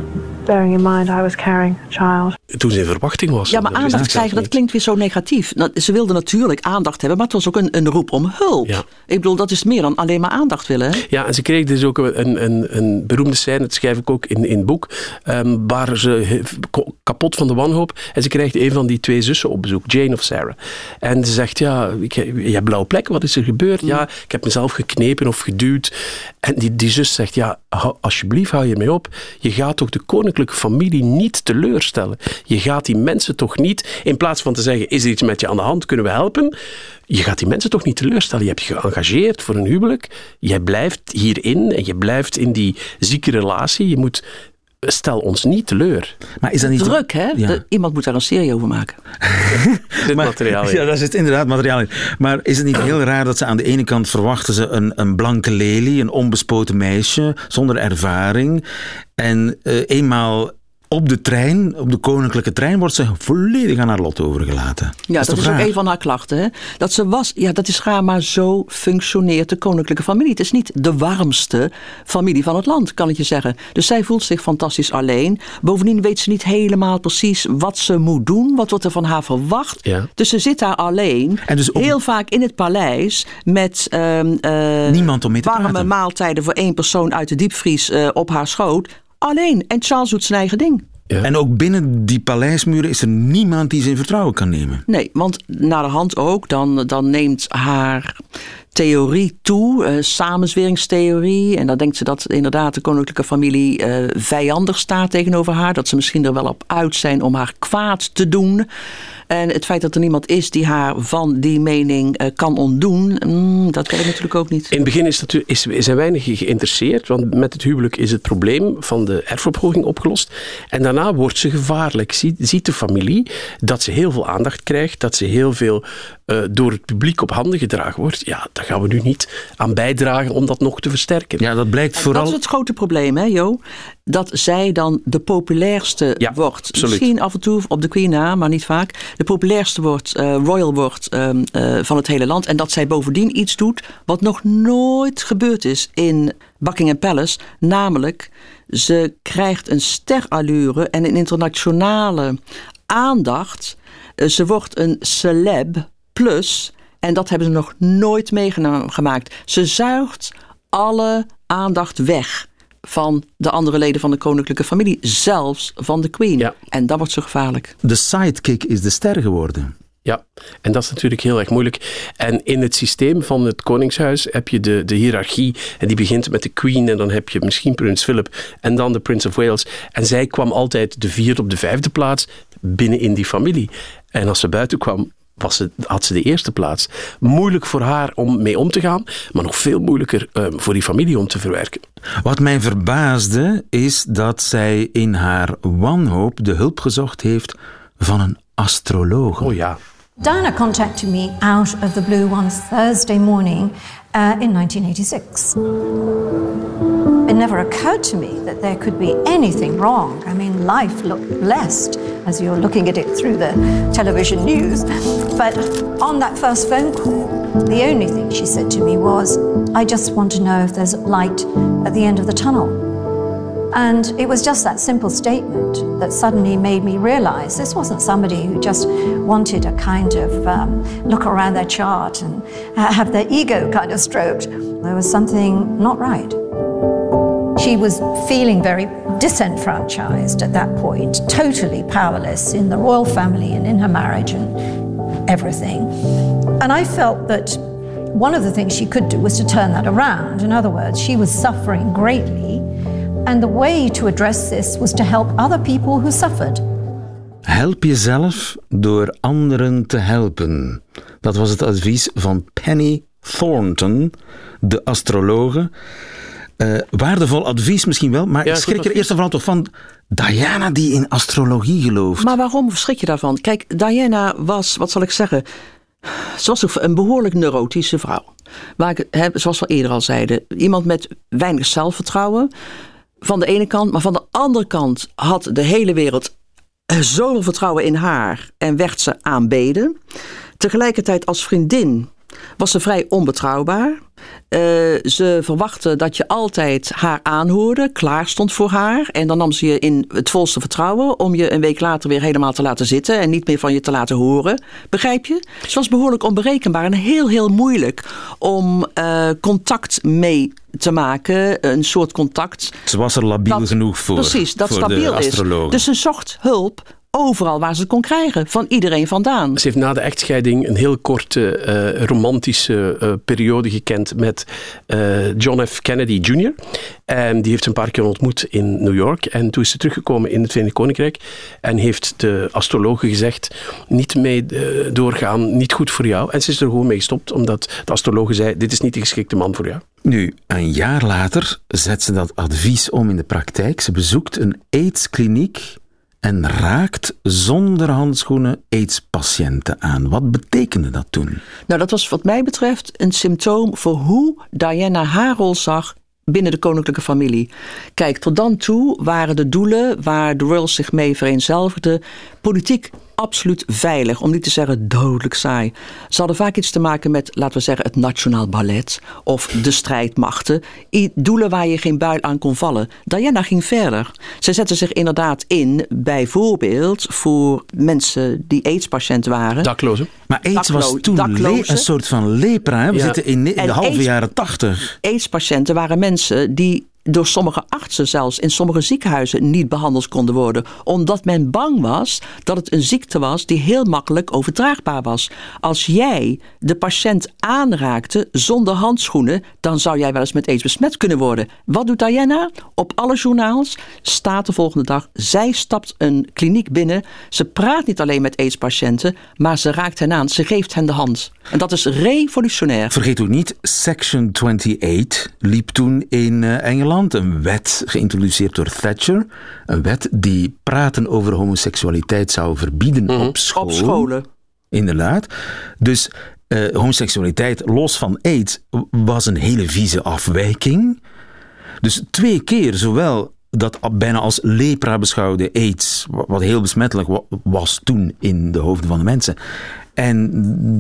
bearing in mind I was carrying a child. Toen ze in verwachting was. Ja, maar aandacht krijgen, dat klinkt weer zo negatief. Nou, Ze wilde natuurlijk aandacht hebben, maar het was ook een, een roep om hulp. Ja. Ik bedoel, dat is meer dan alleen maar aandacht willen. hè? Ja, en ze kreeg dus ook een, een, een beroemde scène, dat schrijf ik ook in, in het boek, ehm, waar ze kapot van de wanhoop en ze krijgt een van die twee zussen op bezoek, Jane of Sarah. En ze zegt, ja, ik, je hebt blauwe plekken, wat is er gebeurd? Ja, ik heb mezelf geknepen of geduwd. En die, die zus zegt, ja, alsjeblieft hou je mee op. Je gaat toch de koninklijke familie niet teleurstellen. Je gaat die mensen toch niet, in plaats van te zeggen, is er iets met je aan de hand, kunnen we helpen? Je gaat die mensen toch niet teleurstellen. Je hebt je geëngageerd voor een huwelijk. Jij blijft hierin en je blijft in die zieke relatie. Je moet, stel ons niet teleur. Maar is dat niet... Druk, hè? Ja. De- iemand moet daar een serie over maken. *laughs* Dit materiaal. in. Ja, daar zit inderdaad materiaal in. Maar is het niet heel raar dat ze aan de ene kant verwachten ze een, een blanke lelie, een onbespoten meisje, zonder ervaring. En eh, eenmaal op de trein, op de koninklijke trein, wordt ze volledig aan haar lot overgelaten. Ja, dat, is ook een van haar klachten. Hè? Dat ze was, ja, dat is raar, maar zo functioneert de koninklijke familie. Het is niet de warmste familie van het land, kan ik je zeggen. Dus zij voelt zich fantastisch alleen. Bovendien weet ze niet helemaal precies wat ze moet doen, wat wordt er van haar verwacht. Ja. Dus ze zit daar alleen, En dus ook- heel vaak in het paleis, met ehm, eh, Niemand om mee te warme praten. maaltijden voor één persoon uit de diepvries eh, op haar schoot. Alleen. En Charles doet zijn eigen ding. En ook binnen die paleismuren is er niemand die ze in vertrouwen kan nemen. Nee, want naar de hand ook, dan, dan neemt haar theorie toe, eh, samenzweringstheorie. En dan denkt ze dat inderdaad de koninklijke familie eh, vijandig staat tegenover haar. Dat ze misschien er wel op uit zijn om haar kwaad te doen. En het feit dat er niemand is die haar van die mening eh, kan ontdoen, mm, dat weet ik natuurlijk ook niet. In het begin is, natu- is, zijn weinig geïnteresseerd, want met het huwelijk is het probleem van de erfopvolging opgelost. En daarna wordt ze gevaarlijk. Ziet, ziet de familie dat ze heel veel aandacht krijgt, dat ze heel veel eh, door het publiek op handen gedragen wordt. Ja, daar gaan we nu niet aan bijdragen om dat nog te versterken. Ja, dat blijkt En vooral... Dat is het grote probleem, hè, Jo? Dat zij dan de populairste Ja, wordt. absoluut. Misschien af en toe op de Queen na, maar niet vaak. De populairste wordt, eh, royal wordt ehm, eh, van het hele land. En dat zij bovendien iets doet wat nog nooit gebeurd is in Buckingham Palace. Namelijk, ze krijgt een sterallure en een internationale aandacht. Ze wordt een celeb plus. En dat hebben ze nog nooit meegemaakt. Ze zuigt alle aandacht weg van de andere leden van de koninklijke familie, zelfs van de queen. Ja. En dat wordt zo gevaarlijk. De sidekick is de ster geworden. Ja, en dat is natuurlijk heel erg moeilijk. En in het systeem van het Koningshuis heb je de, de hiërarchie. En die begint met de Queen. En dan heb je misschien Prins Philip. En dan de Prince of Wales. En zij kwam altijd de vierde op de vijfde plaats binnen in die familie. En als ze buiten kwam, was ze, had ze de eerste plaats. Moeilijk voor haar om mee om te gaan, maar nog veel moeilijker um, voor die familie om te verwerken. Wat mij verbaasde is dat zij in haar wanhoop de hulp gezocht heeft van een astroloog. Oh ja. Diana contacted me out of the blue one Thursday morning uh, in 1986. It never occurred to me that there could be anything wrong. I mean, life looked blessed as you're looking at it through the television news. But on that first phone call, the only thing she said to me was, I just want to know if there's light at the end of the tunnel. And it was just that simple statement that suddenly made me realize this wasn't somebody who just wanted a kind of um, look around their chart and have their ego kind of stroked. There was something not right. She was feeling very disenfranchised at that point, totally powerless in the royal family and in her marriage and everything. And I felt that one of the things she could do was to turn that around. In other words, she was suffering greatly And the way to address this was to help other people who suffered. Help jezelf door anderen te helpen. Dat was het advies van Penny Thornton, de astrologe. Uh, waardevol advies misschien wel, maar Ja, ik schrik er eerst en vooral toch van Diana die in astrologie gelooft. Maar waarom schrik je daarvan? Kijk, Diana was, wat zal ik zeggen, ze was een behoorlijk neurotische vrouw. Waar ik, zoals we eerder al zeiden, iemand met weinig zelfvertrouwen. Van de ene kant, maar van de andere kant had de hele wereld zoveel vertrouwen in haar en werd ze aanbeden. Tegelijkertijd als vriendin was ze vrij onbetrouwbaar. Eh, ze verwachtte dat je altijd haar aanhoorde, klaar stond voor haar. En dan nam ze je in het volste vertrouwen om je een week later weer helemaal te laten zitten en niet meer van je te laten horen. Begrijp je? Ze was behoorlijk onberekenbaar en heel, heel moeilijk om eh, contact mee te maken. Een soort contact. Ze was er labiel Dat- genoeg voor. Precies, dat voor stabiel is. Dus ze zocht hulp overal waar ze het kon krijgen. Van iedereen vandaan. Ze heeft na de echtscheiding een heel korte eh, romantische eh, periode gekend met eh, John F. Kennedy Jr. En die heeft ze een paar keer ontmoet in New York. En toen is ze teruggekomen in het Verenigd Koninkrijk en heeft de astrologe gezegd: niet mee doorgaan, niet goed voor jou. En ze is er gewoon mee gestopt, omdat de astrologe zei: dit is niet de geschikte man voor jou. Nu, een jaar later zet ze dat advies om in de praktijk. Ze bezoekt een AIDS-kliniek en raakt zonder handschoenen AIDS-patiënten aan. Wat betekende dat toen? Nou, dat was wat mij betreft een symptoom voor hoe Diana haar rol zag binnen de koninklijke familie. Kijk, tot dan toe waren de doelen waar de royals zich mee vereenzelvigden, politiek absoluut veilig, om niet te zeggen dodelijk saai. Ze hadden vaak iets te maken met, laten we zeggen, het Nationaal Ballet of de strijdmachten. I- Doelen waar je geen buil aan kon vallen. Diana ging verder. Ze zette zich inderdaad in, bijvoorbeeld voor mensen die AIDS-patiënt waren. Daklozen. Maar AIDS was toen daklozen. een soort van lepra. Hè? We Ja. zitten in de halve jaren tachtig. AIDS-patiënten waren mensen die door sommige artsen zelfs in sommige ziekenhuizen niet behandeld konden worden. Omdat men bang was dat het een ziekte was die heel makkelijk overdraagbaar was. Als jij de patiënt aanraakte zonder handschoenen, dan zou jij wel eens met AIDS besmet kunnen worden. Wat doet Diana? Op alle journaals staat de volgende dag. Zij stapt een kliniek binnen. Ze praat niet alleen met AIDS-patiënten, maar ze raakt hen aan. Ze geeft hen de hand. En dat is revolutionair. Vergeet ook niet, Section 28 liep toen in eh, Engeland. Een wet geïntroduceerd door Thatcher. Een wet die praten over homoseksualiteit zou verbieden op school. Op scholen. Inderdaad. Dus eh, homoseksualiteit, los van AIDS, was een hele vieze afwijking. Dus twee keer zowel dat bijna als lepra beschouwde AIDS, wa- wat heel besmettelijk wa- was toen in de hoofden van de mensen. En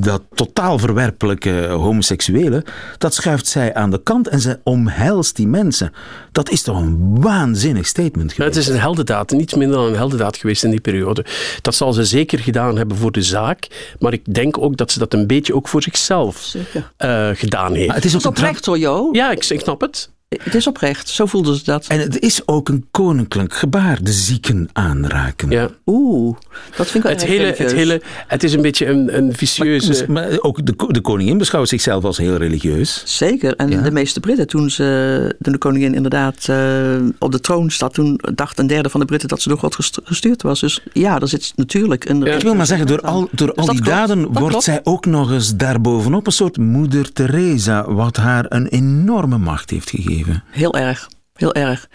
dat totaal verwerpelijke homoseksuele, dat schuift zij aan de kant en ze omhelst die mensen. Dat is toch een waanzinnig statement geweest. het is een heldendaad, niets minder dan een heldendaad geweest in die periode. Dat zal ze zeker gedaan hebben voor de zaak, maar ik denk ook dat ze dat een beetje ook voor zichzelf eh, gedaan heeft. Maar het is ook oprecht hoor, Jo. Ja, ik, ik snap het. Het is oprecht, zo voelden ze dat. En het is ook een koninklijk gebaar, de zieken aanraken. Ja. Oeh, dat vind ik wel Het hele, het hele, het is een beetje een, een vicieuze... Maar, maar ook de, de koningin beschouwt zichzelf als heel religieus. Zeker, en Ja. de meeste Britten, toen, ze, toen de koningin inderdaad eh, op de troon zat, toen dacht een derde van de Britten dat ze door God gest- gestuurd was. Dus ja, er zit natuurlijk een... Ik wil maar zeggen, door al, door al dat die klopt, daden dat wordt klopt. zij ook nog eens daarbovenop een soort moeder Teresa, wat haar een enorme macht heeft gegeven. Heel erg, heel erg.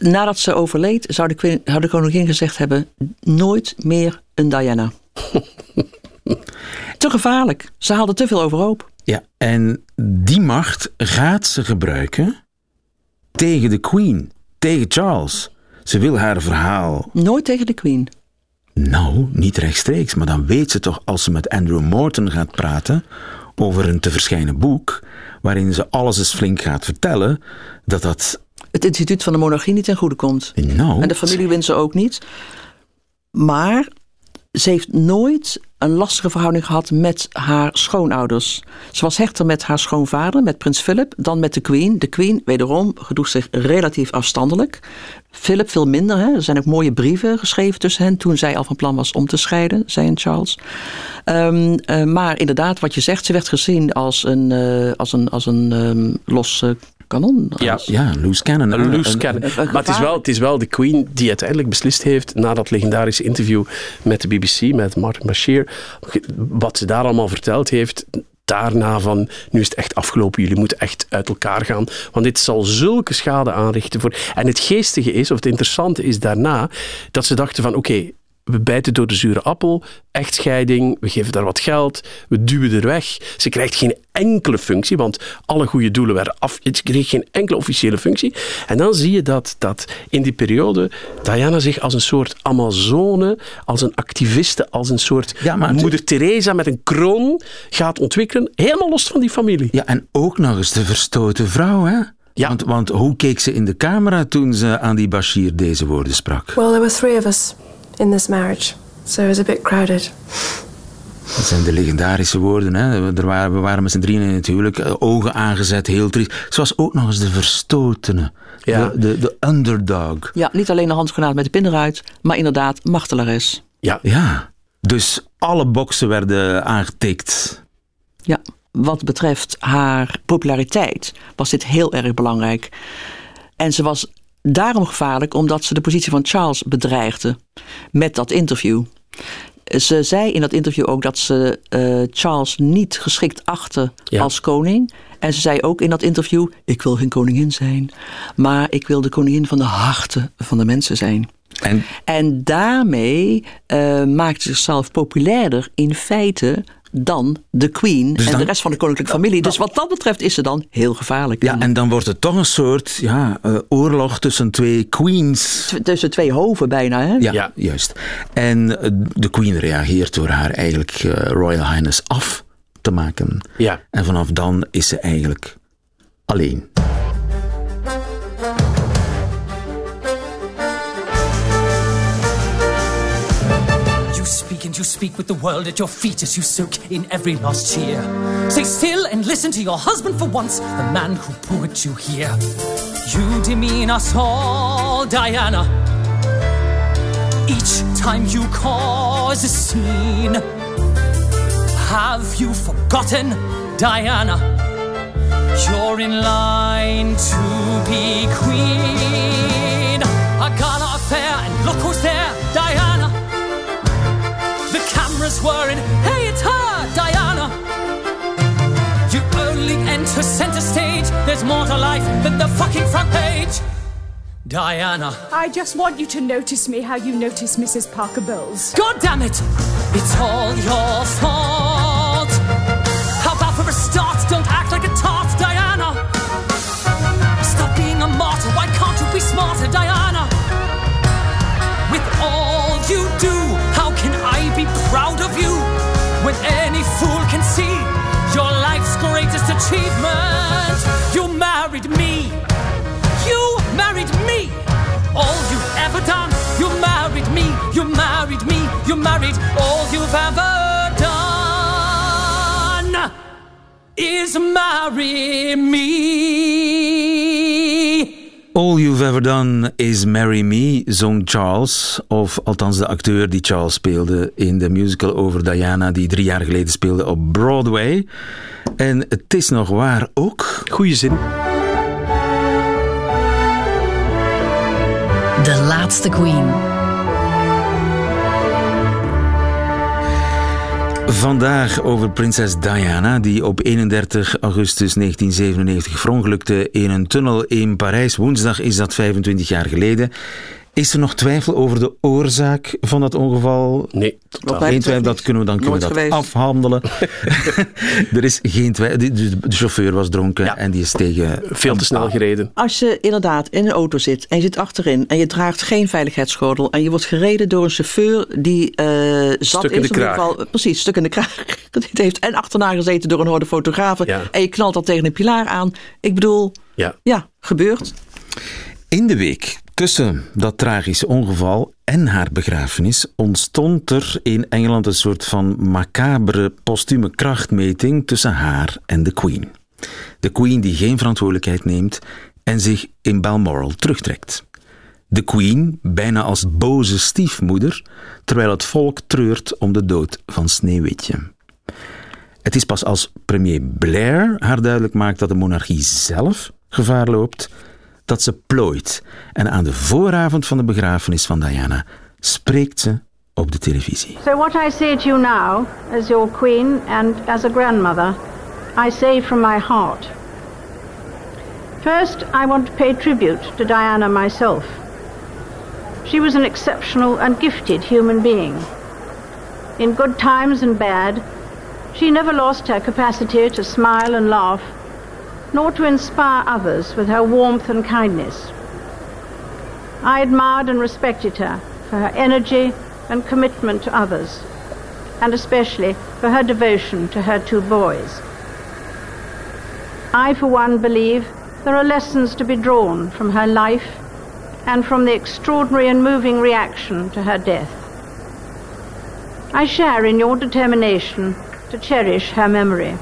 Nadat ze overleed, zou de, queen- zou de koningin gezegd hebben: nooit meer een Diana. *laughs* te gevaarlijk. Ze haalde te veel overhoop. Ja, en die macht gaat ze gebruiken tegen de Queen, tegen Charles. Ze wil haar verhaal, Nooit tegen de queen. nou, niet rechtstreeks, maar dan weet ze toch als ze met Andrew Morton gaat praten over een te verschijnen boek, waarin ze alles eens flink gaat vertellen, dat dat, Het instituut van de monarchie niet ten goede komt. nou, En de familie Windsor ook niet. Maar ze heeft nooit een lastige verhouding gehad met haar schoonouders. Ze was hechter met haar schoonvader, met prins Philip, dan met de queen. De queen, wederom, gedroeg zich relatief afstandelijk. Philip veel minder. Hè. Er zijn ook mooie brieven geschreven tussen hen... toen zij al van plan was om te scheiden, en Charles. Ehm, eh, maar inderdaad, wat je zegt, ze werd gezien als een, eh, als een, als een ehm, los kanon. Ja, ja, loose cannon. Een loose Een- cannon. een- Maar het is, wel, het is wel de Queen die uiteindelijk beslist heeft, na dat legendarische interview met de BBC, met Martin Bashir, wat ze daar allemaal verteld heeft. Daarna van, nu is het echt afgelopen, jullie moeten echt uit elkaar gaan. Want dit zal zulke schade aanrichten. Voor... En het geestige is, of het interessante is daarna, dat ze dachten van, oké, we bijten door de zure appel, echtscheiding, we geven daar wat geld, we duwen er weg. Ze krijgt geen enkele functie, want alle goede doelen werden af. Ze kreeg geen enkele officiële functie. En dan zie je dat, dat in die periode Diana zich als een soort Amazone, als een activiste, als een soort moeder Teresa met een kroon gaat ontwikkelen, helemaal los van die familie. Ja, en ook nog eens de verstoten vrouw, hè? Ja. Want, want hoe keek ze in de camera toen ze aan die Bashir deze woorden sprak? Well, there were three of us in this marriage, so it was a bit crowded. Dat zijn de legendarische woorden. Hè? Er waren, we waren met z'n drieën in het huwelijk, eh, ogen aangezet, heel triest. Ze was ook nog eens de verstotene, Ja. de, de, de underdog. Ja, niet alleen de handgranaat met de pin eruit, maar inderdaad machtelares. Ja. ja. Dus alle boksen werden aangetikt. Ja, wat betreft haar populariteit was dit heel erg belangrijk. En ze was daarom gevaarlijk omdat ze de positie van Charles bedreigde met dat interview. Ze zei in dat interview ook dat ze eh, Charles niet geschikt achtte Ja. als koning. En ze zei ook in dat interview: Ik wil geen koningin zijn, maar ik wil de koningin van de harten van de mensen zijn. En, en daarmee eh, maakte ze zichzelf populairder in feite dan de queen Dus en dan- de rest van de koninklijke familie. Dus wat dat betreft is ze dan heel gevaarlijk. Ja, en dan wordt het toch een soort ja, eh, oorlog tussen twee queens. T- Tussen twee hoven bijna, hè? Ja, juist. En eh, de queen reageert door haar eigenlijk eh, Royal Highness af te maken. Ja. En vanaf dan is ze eigenlijk alleen. Speak and you speak with the world at your feet as you soak in every last cheer. Stay still and listen to your husband for once, the man who put you here. You demean us all, Diana. Each time you cause a scene. Have you forgotten, Diana? You're in line to be queen. I A gala affair, and look who's there, Were in, hey, it's her, Diana. You only enter center stage. There's more to life than the fucking front page. Diana. I just want you to notice me how you notice Mrs. Parker Bowles. God damn it! It's all your fault. Achievement. You married me. You married me. All you've ever done. You married me. You married me. You married all you've ever done is marry me. All You've Ever Done Is Marry Me, zong Charles. Of althans de acteur die Charles speelde in de musical over Diana, die drie jaar geleden speelde op Broadway. En het is nog waar ook. Goeie zin. De laatste Queen. Vandaag over prinses Diana, die op 31 augustus 1997 verongelukte in een tunnel in Parijs. Woensdag is dat 25 jaar geleden. Is er nog twijfel over de oorzaak van dat ongeval? Nee, totaal geen twijfel. Dat kunnen we dan kunnen we dat geweest. afhandelen. *laughs* er is geen twijfel. De, de- de chauffeur was dronken en die is tegen Veel te snel gereden. Als je inderdaad in een auto zit en je zit achterin en je draagt geen veiligheidsgordel en je wordt gereden door een chauffeur die eh zat Stuk in de in ieder kraag. geval, precies, stuk in de kraag. *laughs* Die heeft en achterna gezeten door een horde fotografen Ja. en je knalt dat tegen een pilaar aan. Ik bedoel, Ja. ja, gebeurt. In de week tussen dat tragische ongeval en haar begrafenis ontstond er in Engeland een soort van macabere postume krachtmeting tussen haar en de Queen. De Queen die geen verantwoordelijkheid neemt en zich in Balmoral terugtrekt. De Queen bijna als boze stiefmoeder, terwijl het volk treurt om de dood van Sneeuwwitje. Het is pas als premier Blair haar duidelijk maakt dat de monarchie zelf gevaar loopt, dat ze plooit. En aan de vooravond van de begrafenis van Diana spreekt ze op de televisie. So, what I say to you now, as your queen and as a grandmother, I say from my heart. First, I want to pay tribute to Diana myself. She was an exceptional and gifted human being. In good times and bad, she never lost her capacity to smile and laugh, nor to inspire others with her warmth and kindness. I admired and respected her for her energy and commitment to others, and especially for her devotion to her two boys. I, for one, believe there are lessons to be drawn from her life and from the extraordinary and moving reaction to her death. I share in your determination to cherish her memory.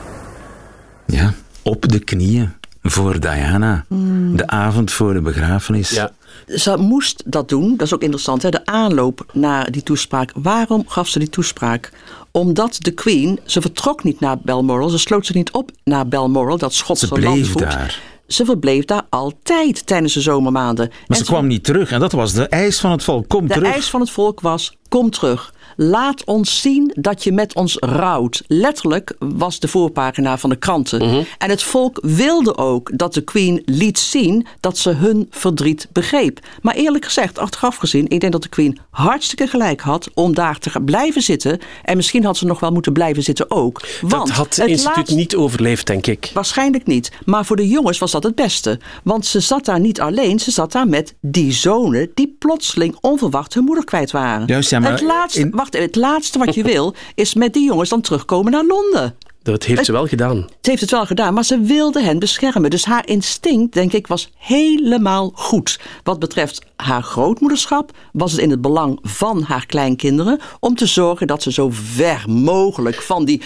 Ja, op de knieën voor Diana. De avond voor de begrafenis. Ja. Ze moest dat doen, dat is ook interessant, hè, de aanloop naar die toespraak. Waarom gaf ze die toespraak? Omdat de Queen, ze vertrok niet naar Balmoral, ze sloot zich niet op naar Balmoral, dat Schotse Ze bleef landgoed. daar. Ze verbleef daar altijd tijdens de zomermaanden. Maar En ze kwam niet terug en dat was de eis van het volk. Kom de terug. eis van het volk was: kom terug. Laat ons zien dat je met ons rouwt. Letterlijk was de voorpagina van de kranten. Mhm. En het volk wilde ook dat de Queen liet zien dat ze hun verdriet begreep. Maar eerlijk gezegd, achteraf gezien, ik denk dat de Queen hartstikke gelijk had om daar te blijven zitten. En misschien had ze nog wel moeten blijven zitten ook. Want Dat had het het instituut laatste- niet overleefd, denk ik. Waarschijnlijk niet. Maar voor de jongens was dat het beste. Want ze zat daar niet alleen. Ze zat daar met die zonen die plotseling onverwacht hun moeder kwijt waren. Juist, ja, maar het, laatste, in- even, het laatste wat je *laughs* wil is met die jongens dan terugkomen naar Londen. Dat heeft ze wel gedaan. Ze heeft het wel gedaan, maar ze wilde hen beschermen. Dus haar instinct, denk ik, was helemaal goed. Wat betreft haar grootmoederschap was het in het belang van haar kleinkinderen om te zorgen dat ze zo ver mogelijk van die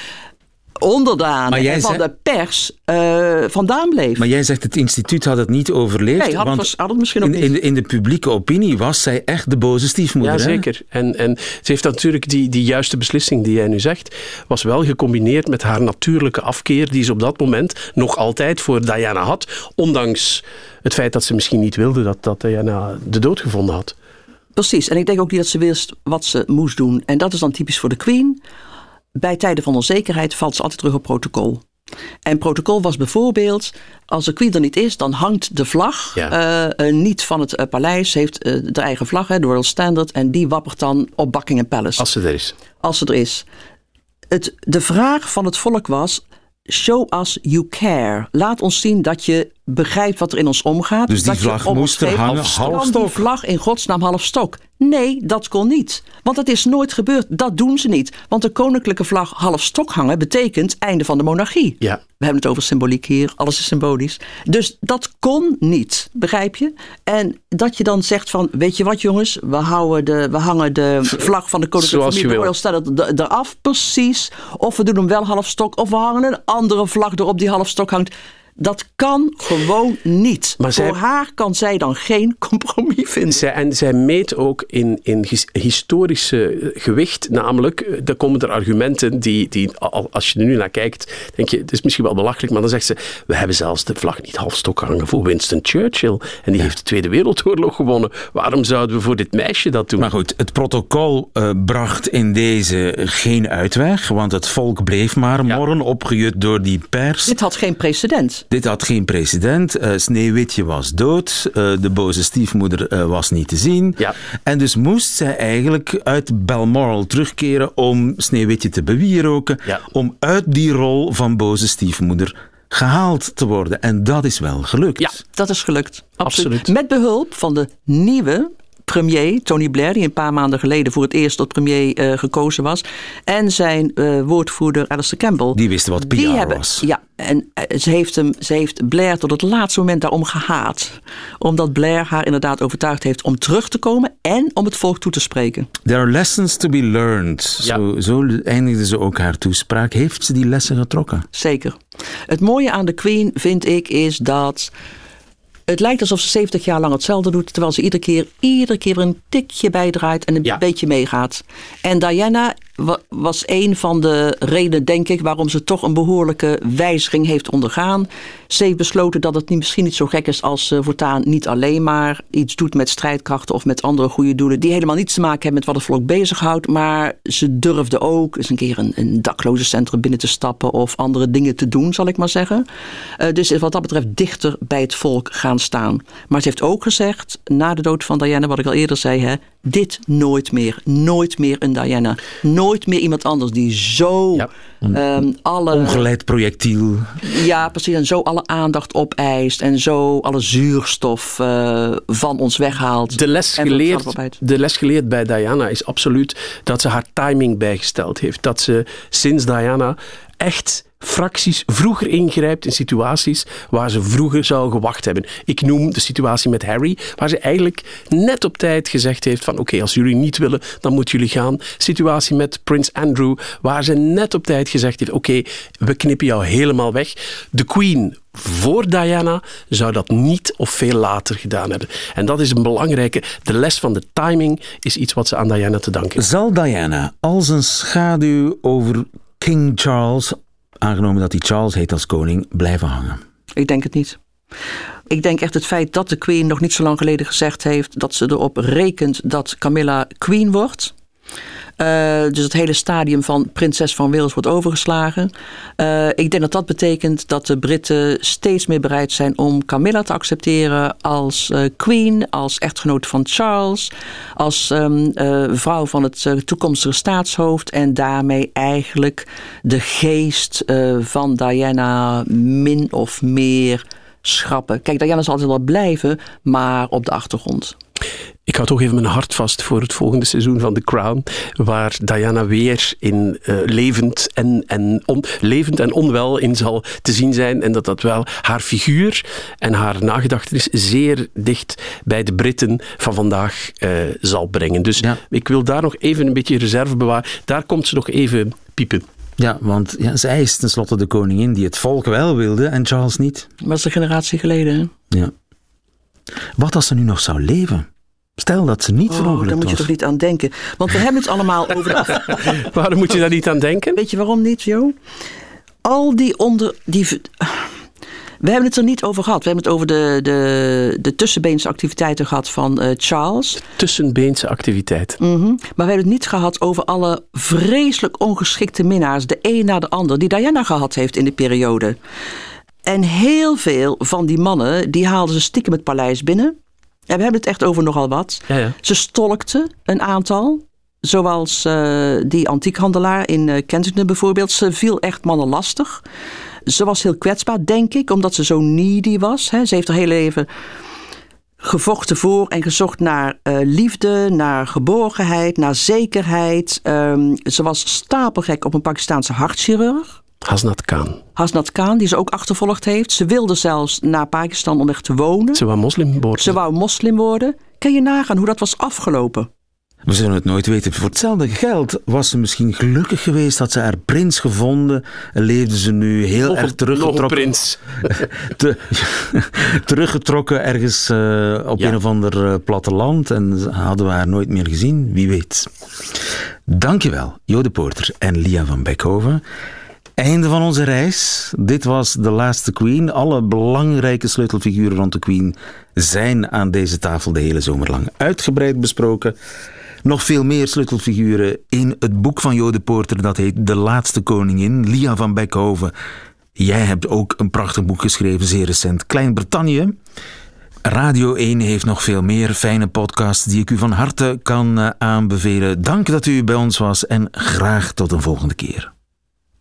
onderdanen Maar jij en van zei- de pers eh, vandaan bleef. Maar jij zegt het instituut had het niet overleefd. Nee, had het want had het misschien ook in, niet. in, de, in de publieke opinie was zij echt de boze stiefmoeder. Ja, hè? zeker. En, en ze heeft natuurlijk die, die juiste beslissing die jij nu zegt, was wel gecombineerd met haar natuurlijke afkeer die ze op dat moment nog altijd voor Diana had, ondanks het feit dat ze misschien niet wilde dat, dat Diana de dood gevonden had. Precies, en ik denk ook niet dat ze wist wat ze moest doen. En dat is dan typisch voor de Queen. Bij tijden van onzekerheid valt ze altijd terug op protocol. En protocol was bijvoorbeeld, als de Queen er niet is, dan hangt de vlag Ja. eh, eh, niet van het eh, paleis. Heeft de eigen vlag, hè, de Royal Standard, en die wappert dan op Buckingham Palace. Als ze er is. als ze er is. Het, de vraag van het volk was: show us you care. Laat ons zien dat je begrijpt wat er in ons omgaat. Dus die dat vlag om ons moest er geeft. hangen, half die vlag in godsnaam half stok? Nee, dat kon niet. Want dat is nooit gebeurd. Dat doen ze niet. Want de koninklijke vlag half stok hangen betekent einde van de monarchie. Ja. We hebben het over symboliek hier, alles is symbolisch. Dus dat kon niet, begrijp je? En dat je dan zegt van, weet je wat jongens, we, houden de, we hangen de vlag van de koninklijke familie. Royal er- eraf, precies. Of we doen hem wel half stok, of we hangen een andere vlag erop die half stok hangt. Dat kan gewoon niet. Maar Voor zij- haar kan zij dan geen compromis vinden. Zij, en zij meet ook in, in his- historische gewicht, namelijk, eh, daar komen er argumenten die, die, al- als je er nu naar kijkt, denk je, het is misschien wel belachelijk, maar dan zegt ze, we hebben zelfs de vlag niet halfstok hangen voor Winston Churchill. En die heeft de Tweede Wereldoorlog gewonnen. Waarom zouden we voor dit meisje dat doen? Maar goed, het protocol eh, bracht in deze geen uitweg, want het volk bleef maar morren, opgejut door die pers. Dit had geen precedent. Dit had geen precedent. Eh, Sneeuwwitje was dood. Eh, de boze stiefmoeder eh, was niet te zien. En dus moest zij eigenlijk uit Balmoral terugkeren om Sneeuwwitje te bewieroken. Om uit die rol van boze stiefmoeder gehaald te worden. En dat is wel gelukt. Ja, dat is gelukt. Absoluut. Met behulp van de nieuwe premier, Tony Blair, die een paar maanden geleden voor het eerst tot premier eh, gekozen was. En zijn eh, woordvoerder Alistair Campbell. Die wisten wat PR Die hebben, was. Ja, en eh, ze heeft, hem, ze heeft Blair tot het laatste moment daarom gehaat. Omdat Blair haar inderdaad overtuigd heeft om terug te komen en om het volk toe te spreken. There are lessons to be learned. Zo, zo eindigde ze ook haar toespraak. Heeft ze die lessen getrokken? Zeker. Het mooie aan de Queen, vind ik, is dat het lijkt alsof ze 70 jaar lang hetzelfde doet, terwijl ze iedere keer, iedere keer weer een tikje bijdraait en een beetje meegaat. En Diana was een van de redenen, denk ik, waarom ze toch een behoorlijke wijziging heeft ondergaan. Ze heeft besloten dat het misschien niet zo gek is als ze voortaan niet alleen maar iets doet met strijdkrachten of met andere goede doelen, die helemaal niets te maken hebben met wat het volk bezighoudt. Maar ze durfde ook eens een keer een, een daklozencentrum binnen te stappen of andere dingen te doen, zal ik maar zeggen. Eh, dus wat dat betreft dichter bij het volk gaan staan. Maar ze heeft ook gezegd, na de dood van Diana, wat ik al eerder zei, hè, dit nooit meer. Nooit meer een Diana. Nooit meer iemand anders die zo ehm, alle... Ongeleid projectiel. Ja, precies. En zo alle aandacht opeist en zo alle zuurstof eh, van ons weghaalt. De les, geleerd, de les geleerd bij Diana is absoluut dat ze haar timing bijgesteld heeft. Dat ze sinds Diana echt fracties vroeger ingrijpt in situaties waar ze vroeger zou gewacht hebben. Ik noem de situatie met Harry, waar ze eigenlijk net op tijd gezegd heeft van oké, als jullie niet willen, dan moeten jullie gaan. Situatie met Prins Andrew, waar ze net op tijd gezegd heeft oké, we knippen jou helemaal weg. De Queen voor Diana zou dat niet of veel later gedaan hebben. En dat is een belangrijke. De les van de timing is iets wat ze aan Diana te danken. Zal Diana als een schaduw over King Charles, aangenomen dat hij Charles heet als koning, blijven hangen? Ik denk het niet. Ik denk echt het feit dat de Queen nog niet zo lang geleden gezegd heeft dat ze erop rekent dat Camilla Queen wordt. Eh, dus het hele stadium van prinses van Wales wordt overgeslagen. Eh, ik denk dat dat betekent dat de Britten steeds meer bereid zijn om Camilla te accepteren als eh, queen, als echtgenoot van Charles, als ehm, eh, vrouw van het toekomstige staatshoofd en daarmee eigenlijk de geest van Diana min of meer schrappen. Kijk, Diana zal altijd wel blijven, maar op de achtergrond. Ik hou toch even mijn hart vast voor het volgende seizoen van The Crown, waar Diana weer in eh, levend, en, en on- levend en onwel in zal te zien zijn. En dat dat wel haar figuur en haar nagedachtenis zeer dicht bij de Britten van vandaag eh, zal brengen. Dus ik wil daar nog even een beetje reserve bewaren. Daar komt ze nog even piepen. Ja, want ja, zij is tenslotte de koningin die het volk wel wilde en Charles niet. Maar dat is een generatie geleden. Hè? Ja. Wat als ze nu nog zou leven? Stel dat ze niet Oh, verongelukt daar moet je was. toch niet aan denken. Want we hebben het allemaal *laughs* over de... waarom moet je daar niet aan denken? Weet je waarom niet, Jo? Al die onder... Die... We hebben het er niet over gehad. We hebben het over de, de, de tussenbeense activiteiten gehad van eh, Charles. Tussenbeense activiteit. Mhm. Maar we hebben het niet gehad over alle vreselijk ongeschikte minnaars, de een na de ander, die Diana gehad heeft in die periode. En heel veel van die mannen, die haalden ze stiekem het paleis binnen. En we hebben het echt over nogal wat. Ja, ja. Ze stolkten een aantal. Zoals eh, die antiekhandelaar in eh, Kensington bijvoorbeeld. Ze viel echt mannen lastig. Ze was heel kwetsbaar, denk ik, omdat ze zo needy was. Hè. Ze heeft haar hele leven gevochten voor en gezocht naar eh, liefde, naar geborgenheid, naar zekerheid. Ehm, ze was stapelgek op een Pakistaanse hartchirurg. Hasnat Khan. Hasnat Khan, die ze ook achtervolgd heeft. Ze wilde zelfs naar Pakistan om echt te wonen. Ze wou moslim worden. Ze wou moslim worden. Kan je nagaan hoe dat was afgelopen? We zullen het nooit weten. Voor hetzelfde geld was ze misschien gelukkig geweest, had ze haar prins gevonden, leefde ze nu heel Nog erg een- teruggetrokken. nog een prins. *laughs* Te- *laughs* teruggetrokken ergens eh, op Ja. een of ander eh, platteland en hadden we haar nooit meer gezien, wie weet. Dankjewel, Jode Poorter en Lia van Beckhoven. Einde van onze reis. Dit was The Last Queen. Alle belangrijke sleutelfiguren rond de Queen zijn aan deze tafel de hele zomer lang uitgebreid besproken. Nog veel meer sleutelfiguren in het boek van Jode Poorter, dat heet De Laatste Koningin, Lia van Beckhoven. Jij hebt ook een prachtig boek geschreven, zeer recent, Klein-Brittannië. Radio 1 heeft nog veel meer fijne podcasts die ik u van harte kan eh, aanbevelen. Dank dat u bij ons was en graag tot een volgende keer.